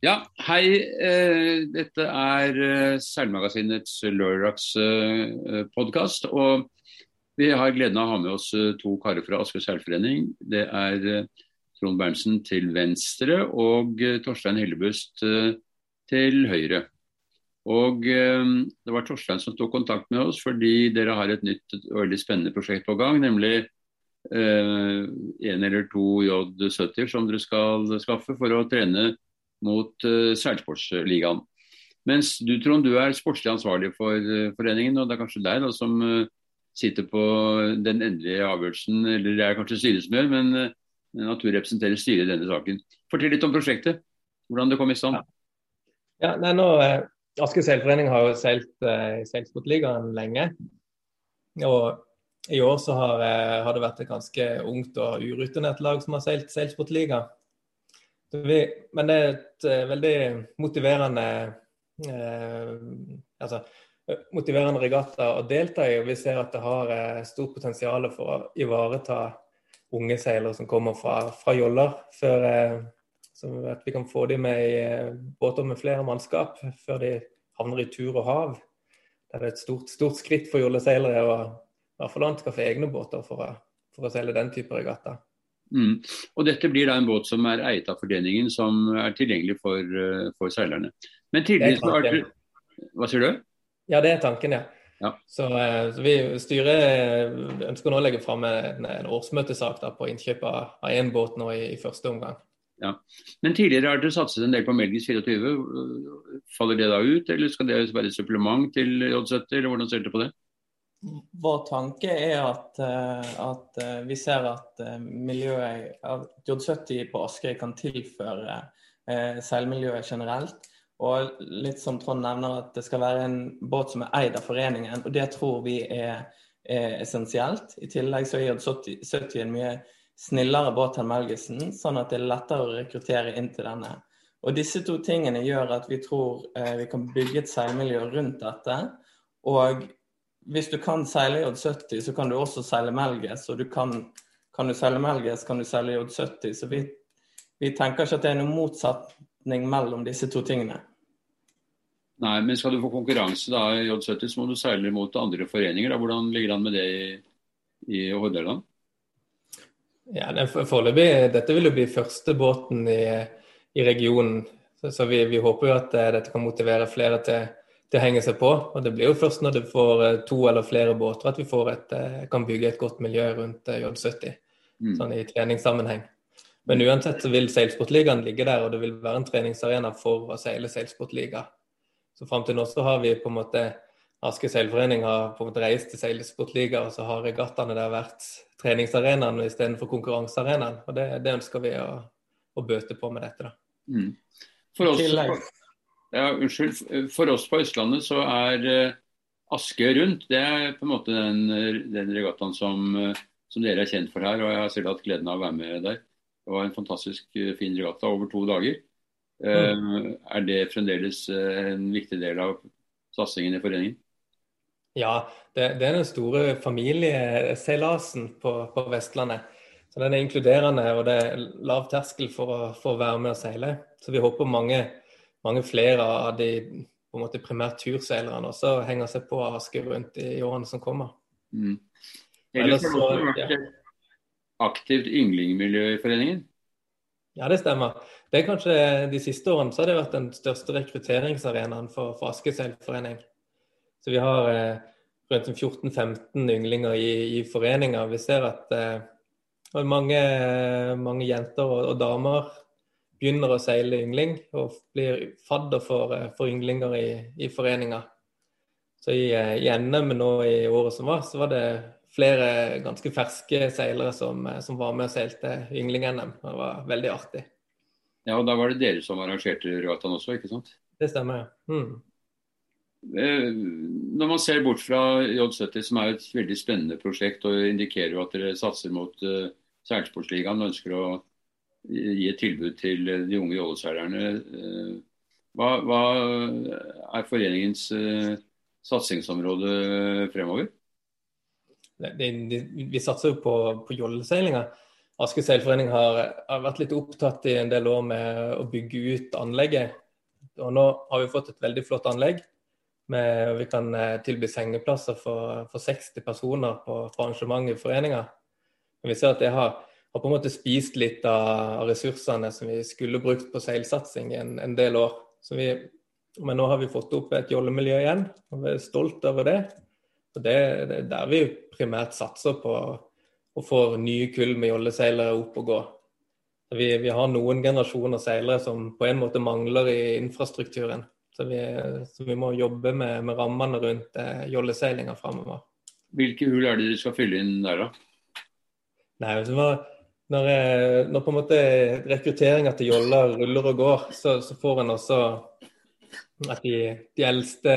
Ja, hei. Eh, dette er eh, Seilmagasinets lørdagspodkast. Og vi har gleden av å ha med oss eh, to karer fra Asker seilforening. Det er Trond Berntsen til venstre og Torstein Hellebust til høyre. Og Det var Torstein som tok kontakt med oss fordi dere har et nytt og veldig spennende prosjekt på gang. Nemlig en eller to J70 som dere skal skaffe for å trene mot uh, seilsportsligaen. Mens du Trond, du er sportslig ansvarlig for uh, foreningen, og det er kanskje deg da, som uh, sitter på den endelige avgjørelsen, eller det er kanskje styret som gjør, men uh, Natur representerer styret i denne saken. Fortell litt om prosjektet, hvordan det kom i stand. Ja, ja nei, nå, Aske seilforening har jo seilt i Seilsportligaen lenge. Og i år så har, har, det vært et ganske ungt og urutinert lag som har seilt Seilsportliga. Vi, men det er et uh, veldig motiverende uh, altså, motiverende regatta å delta i. og Vi ser at det har uh, stort potensial for å ivareta unge seilere som kommer fra, fra joller. Før, så at vi kan få dem med i båter med flere mannskap før de havner i tur og hav. Det er et stort, stort skritt for jolleseilere å i hvert fall anskaffe egne båter for å, for å seile den type regatta. Mm. Og Dette blir da en båt som er eiet av foreningen, som er tilgjengelig for, eh, for seilerne. Men tidligere har du Hva sier du? Ja, det er tanken, ja. ja. Så, eh, så, vi Styret eh, ønsker nå å legge fram en, en årsmøtesak da, på innkjøp av én båt nå i, i, første omgang. Ja. Men tidligere har dere satset en del på Melgis 24. Faller det da ut, eller skal det være et supplement til J70, eller hvordan ser dere på det? Vår tanke er at, eh, at, eh, vi ser at eh, miljøet at J70 på Askøy kan tilføre seilmiljøet generelt. Og litt som Trond nevner, at det skal være en båt som er eid av foreningen. Og det tror vi er, er essensielt. I tillegg så er J70 en mye snillere båt enn Melgesen, sånn at det er lettere å rekruttere inn til denne. Og disse to tingene gjør at vi tror vi kan bygge et seilmiljø rundt dette. Og hvis du kan seile J70, så kan du også seile Melges. Og du kan, kan du seile Melges, kan du seile J70. Så vi, vi tenker ikke at det er noen motsetning mellom disse to tingene. Nei, men skal du få konkurranse da i J70, så må du seile mot andre foreninger. Da. Hvordan ligger det an med det i, i Hordaland? Ja, Foreløpig Dette vil jo bli første båten i, i regionen. Så, så vi, vi, håper jo at uh, dette kan motivere flere til det henge seg på. Og det blir jo først når du får eh, to eller flere båter at vi et, eh, kan bygge et godt miljø rundt eh, J70, mm. sånn i treningssammenheng. Men uansett så vil Seilsportligaen ligge der, og det vil være en treningsarena for å seile seilsportliga. Så fram til nå så har vi på en måte Aske seilforening har på en måte reist til seilsportliga, og så har regattaene der vært treningsarenaen istedenfor konkurransearenaen. Og det, det, ønsker vi å, å, bøte på med dette, da. Mm. For oss, ja, unnskyld. For oss på Østlandet så er uh, Askøy rundt. Det er på en måte den, den regattaen som, uh, som, dere er kjent for her. og Jeg har selv hatt gleden av å være med der. Det var en fantastisk uh, fin regatta over to dager. Mm. Er det fremdeles en viktig del av satsingen i foreningen? Ja, det, det er den store familieseilasen på, på, Vestlandet. Så Den er inkluderende og det er lav terskel for å, for å være med og seile. Så vi håper mange mange flere av de på en måte primært turseilerne også henger seg på Asker rundt i årene som kommer. Mm. Ellers har også vært ja. aktivt ynglingmiljø i foreningen? Ja, det stemmer. Det er kanskje De siste årene så har det vært den største rekrutteringsarenaen for, for Asker seilforening. Så vi har eh, rundt 14-15 ynglinger i, i foreninga. Vi ser at eh, mange, mange, jenter og, og damer begynner å seile yngling og blir fadder for, eh, for ynglinger i, i foreninga. Så i, eh, i, NM nå i året som var, så var det flere ganske ferske seilere som, eh, som var med og seilte yngling-NM. Det var veldig artig. Ja, og da var det dere som arrangerte regattaen også, ikke sant? Det stemmer, ja. Mm. Når man ser bort fra J70, som er et veldig spennende prosjekt og indikerer jo at dere satser mot uh, seilsportsligaen og ønsker å gi et tilbud til de unge jolleseilerne. Eh, hva, hva, er foreningens uh, satsingsområde fremover? Det, det, vi satser jo på, på jolleseilinga. Aske seilforening har, har, vært litt opptatt i en del år med å bygge ut anlegget. Og nå har vi fått et veldig flott anlegg. Med, vi kan tilby sengeplasser for, for 60 personer på, på arrangementet i foreninga. Vi ser at det har, har, på en måte spist litt av ressursene som vi skulle brukt på seilsatsing en, en del år. Vi, men nå har vi fått opp et jollemiljø igjen, og vi er stolt over det. Og det, det er der vi primært satser på å få nye kull med jolleseilere opp og gå. Vi, vi, har noen generasjoner seilere som på en måte mangler i infrastrukturen. Så vi, så vi må jobbe med, med rammene rundt eh, jolleseilinga framover. Hvilke hull er det dere skal fylle inn der, da? Nei, det var, når, når, på en måte rekrutteringa til joller ruller og går, så, så får en også at de, de eldste,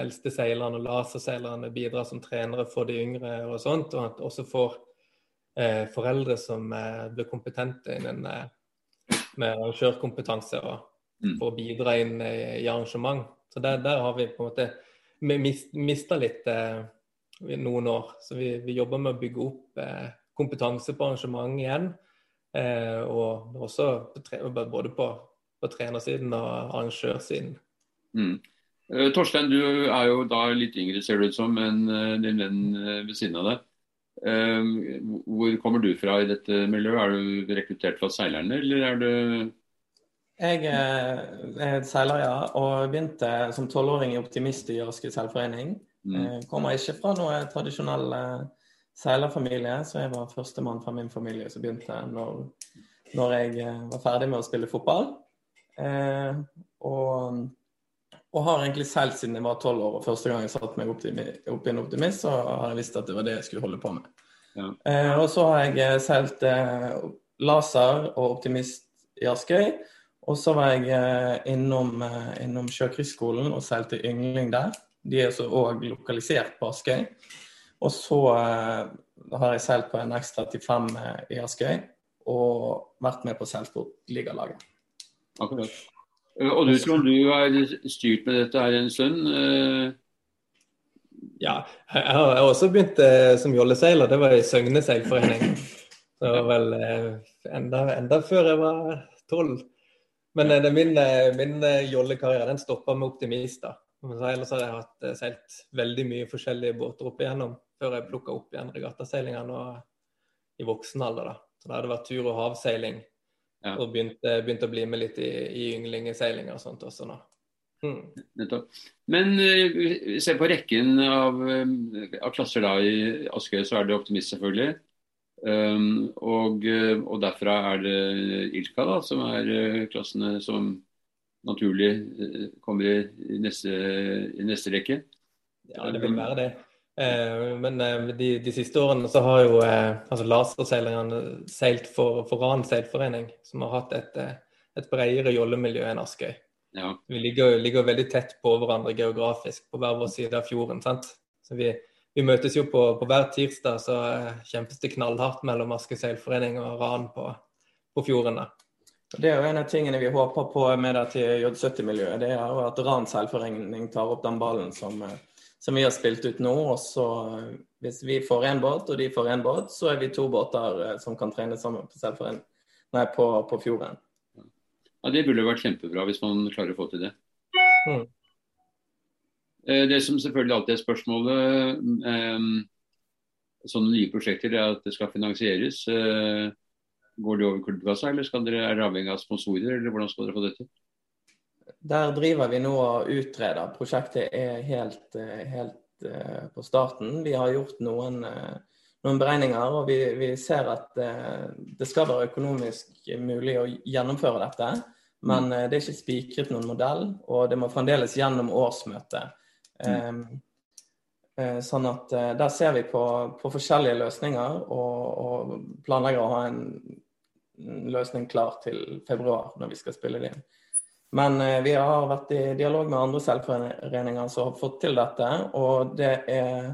eldste, seilerne og laserseilerne bidrar som trenere for de yngre og sånt. Og at også får eh, foreldre som eh, blir kompetente innen eh, med arrangørkompetanse og mm. for å bidra inn i, i arrangement. Så der, der, har vi på en måte mist, mista litt eh, noen år. Så vi, vi, jobber med å bygge opp eh, kompetanse på arrangement igjen. Eh, og også både på, på trenersiden og arrangørsiden. Mm. Uh, Torstein, du er jo da litt yngre, ser det ut som, enn uh, din venn ved siden av deg. hvor kommer du fra i dette miljøet? Er du rekruttert fra seilerne, eller er du Jeg er seiler, ja. Og begynte som tolvåring i Optimist i jørske seilforening. Mm. kommer ikke fra noe tradisjonell seilerfamilie, så jeg var førstemann fra min familie som begynte når, når jeg var ferdig med å spille fotball. og og har egentlig seilt siden jeg var tolv år. og Første gang jeg satte meg opp, opp i en optimist, så har jeg visst at det var det jeg skulle holde på med. Ja. Eh, og så har jeg eh, seilt eh, laser og optimist i Askøy. Og så var jeg eh, innom, eh, innom Sjøkrigsskolen og seilte yngling der. De er også òg lokalisert på Askøy. Og så eh, har jeg seilt på en X35 i Askøy og vært med på seilsportligalaget. Akkurat. Eh, og du Trond, du har styrt med dette her en stund. Eh. Ja, jeg har også begynt eh, som jolleseiler. Det var i Søgne seilforening. Det var vel enda, enda før jeg var tolv. Men det, min, min jollekarriere den stoppa med optimister. Ellers har jeg hatt seilt veldig mye forskjellige båter opp igjennom før jeg plukka opp igjen regattaseilinga i voksen alder. Da. Så da hadde vært tur- og havseiling ja. Og begynte, begynte, å bli med litt i, i ynglingeseiling og sånt også nå. Mm. Men uh, se på rekken av, uh, av, klasser da i Askøy, så er det Optimist selvfølgelig. Um, og, uh, og, derfra er det Ilka, da, som er klassene som naturlig kommer i, i, neste, i neste rekke. Ja, det vil være det. Eh, men eh, de, de, siste årene så har jo eh, altså laserseilerne seilt for, for Ran seilforening, som har hatt et, et bredere jollemiljø enn Askøy. Ja. Vi ligger, ligger, veldig tett på hverandre geografisk på hver vår side av fjorden. sant? Så vi, vi møtes jo på, på, hver tirsdag, så kjempes det knallhardt mellom Askøy seilforening og Ran på, på fjordene. Det er jo en av tingene vi håper på med det til J70-miljøet. Det er jo at Ran seilforening tar opp den ballen som som vi har spilt ut nå. Og så hvis vi får én båt, og de får én båt, så er vi to båter eh, som kan trene sammen på, nei, på, på fjorden. Ja, Det burde vært kjempebra hvis man klarer å få til det. Mm. Det som selvfølgelig alltid er spørsmålet eh, sånne nye prosjekter, det er at det skal finansieres. Går det over Kulturkassa, eller skal dere, er dere avhengig av sponsorer, eller hvordan skal dere få det til? Der driver vi nå og utreder. Prosjektet er helt, eh, helt uh, på starten. Vi har gjort noen, uh, noen beregninger, og vi, vi ser at uh, det skal være økonomisk mulig å gjennomføre dette. Men det er ikke spikret noen modell, og det må fremdeles gjennom årsmøtet. Um, sånn at der ser vi på, på forskjellige løsninger, og, og, planlegger å ha en løsning klar til februar når vi skal spille det inn. Men eh, vi har vært i dialog med andre selvforeninger som har fått til dette. Og det er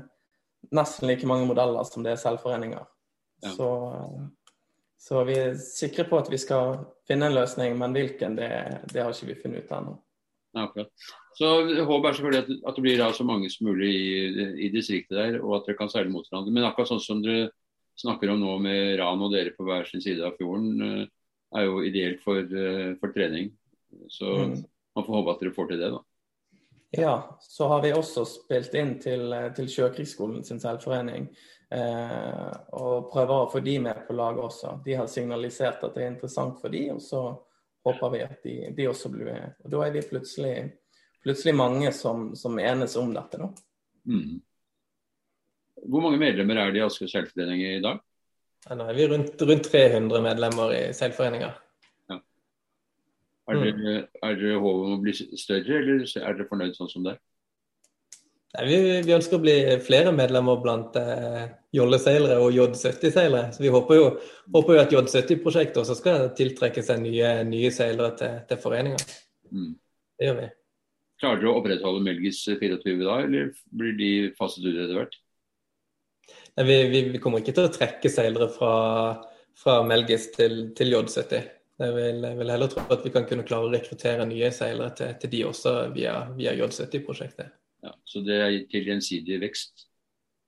nesten like mange modeller som det er selvforeninger. Ja. Så, så, vi er sikre på at vi skal finne en løsning, men hvilken, det, det har ikke vi funnet ut ennå. Ja, så Håpet er selvfølgelig at, at, det blir så mange som mulig i, i, distriktet der, og at dere kan seile mot hverandre. Men akkurat sånn som dere snakker om nå med Ran og dere på hver sin side av fjorden, er jo ideelt for, for trening. Så mm. man får håpe at dere får til det, da. Ja, så har vi også spilt inn til, til Sjøkrigsskolen sin selvforening. Eh, og prøver å få de med på laget også. De har signalisert at det er interessant for de, og så håper vi at de, de også blir med. Og Da er vi plutselig, plutselig mange som, som, enes om dette. da. Mm. Hvor mange medlemmer er det i Asker seilforening i dag? Ja, nå er vi rundt, rundt 300 medlemmer i seilforeninga. Er dere, er dere håp om å bli større, eller er dere fornøyd sånn som det er? Nei, vi, vi, ønsker å bli flere medlemmer blant eh, jolleseilere og J70-seilere. Så Vi håper jo, håper jo at J70-prosjektet også skal tiltrekke seg nye, nye seilere til, til foreninga. Mm. Det gjør vi. Klarer dere å opprettholde Melgis 24 da, eller blir de fastet ut etter hvert? Nei, vi, vi, vi, kommer ikke til å trekke seilere fra, fra Melgis til, til J70. Jeg vil, vil, heller tro at vi kan kunne klare å rekruttere nye seilere til, til de også via, via J70-prosjektet. Ja, Så det er til gjensidig vekst?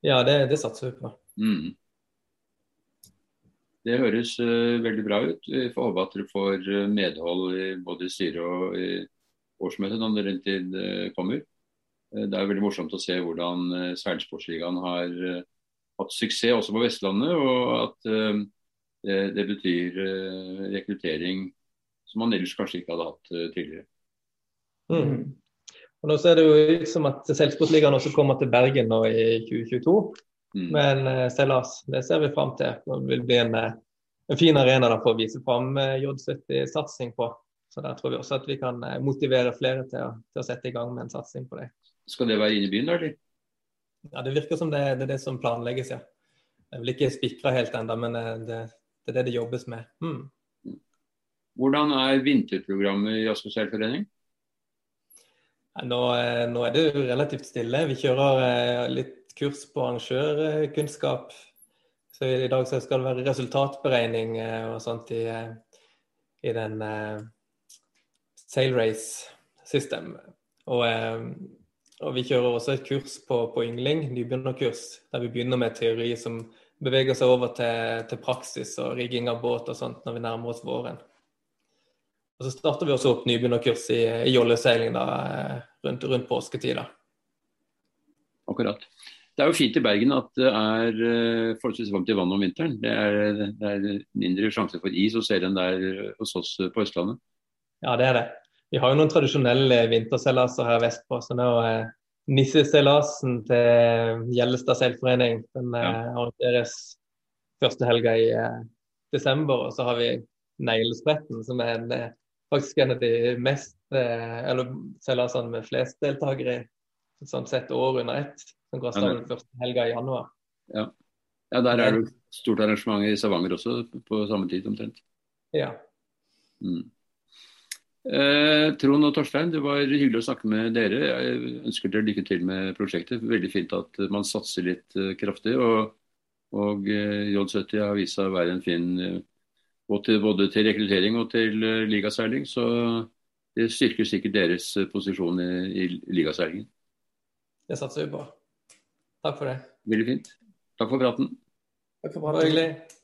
Ja, det, det satser vi på. Mm. Det høres uh, veldig bra ut. Vi får håpe at dere får uh, medhold i både styret og i årsmøtet når den tid uh, kommer. det er veldig morsomt å se hvordan uh, Seilsportsligaen har hatt suksess også på Vestlandet. og at det, det betyr uh, rekruttering som man ellers kanskje ikke hadde hatt uh, tidligere. Mm. Og Nå ser det jo ut som at Seilsportligaen også kommer til Bergen nå i 2022. Mm. Men uh, seilas, det ser vi fram til. Det vil bli en, en fin arena da, for å vise fram J70-satsing på. Så der tror vi også at vi kan motivere flere til å, til å sette i gang med en satsing på det. Skal det være inne i byen, da, eller? Ja, Det virker som det, det, er det som planlegges, ja. Det er vel ikke spikra helt ennå, men det, det er det det jobbes med. Mm. Hvordan er vinterprogrammet i Asker seilforening? Nå, eh, nå, er det jo relativt stille. Vi kjører eh, litt kurs på arrangørkunnskap. Så I dag så skal det være resultatberegning eh, og sånt i, i den uh, Sail Race System. Og, og, vi kjører også et kurs på, på yngling, nybegynnerkurs, der vi begynner med teori som beveger seg over til, til, praksis og rigging av båt og sånt når vi nærmer oss våren. Og Så starter vi også opp nybegynnerkurs i, i jolleseiling da, rundt, rundt påsketida. Akkurat. Det er jo fint i Bergen at det er uh, forholdsvis varmt i vannet om vinteren. Det er, det er, mindre sjanse for is hos dere enn det er hos oss på Østlandet. Ja, det er det. Vi har jo noen tradisjonelle vinterseilaser her vestpå. så nå Nisseseilasen til Gjellestad seilforening. Den ja. Eh, arrangeres første helga i eh, desember. Og så har vi Neglespretten, som er en, eh, faktisk en av de mest eller seilasene med flest deltakere i sånn sett år under ett. Som går av den første helga i januar. Ja. ja, der er det stort arrangement i Stavanger også, på samme tid omtrent. Ja. Mm. Eh, Trond og Torstein, det var hyggelig å snakke med dere. Jeg ønsker dere lykke til med prosjektet. Veldig fint at man satser litt eh, kraftig. Og, og eh, J70 har vist seg å være en fin uh, både, både til rekruttering og til uh, ligaseiling. Så det styrker sikkert deres posisjon i, i ligaseilingen. Det satser vi på. Takk for det. Veldig fint. Takk for praten. Takk for praten.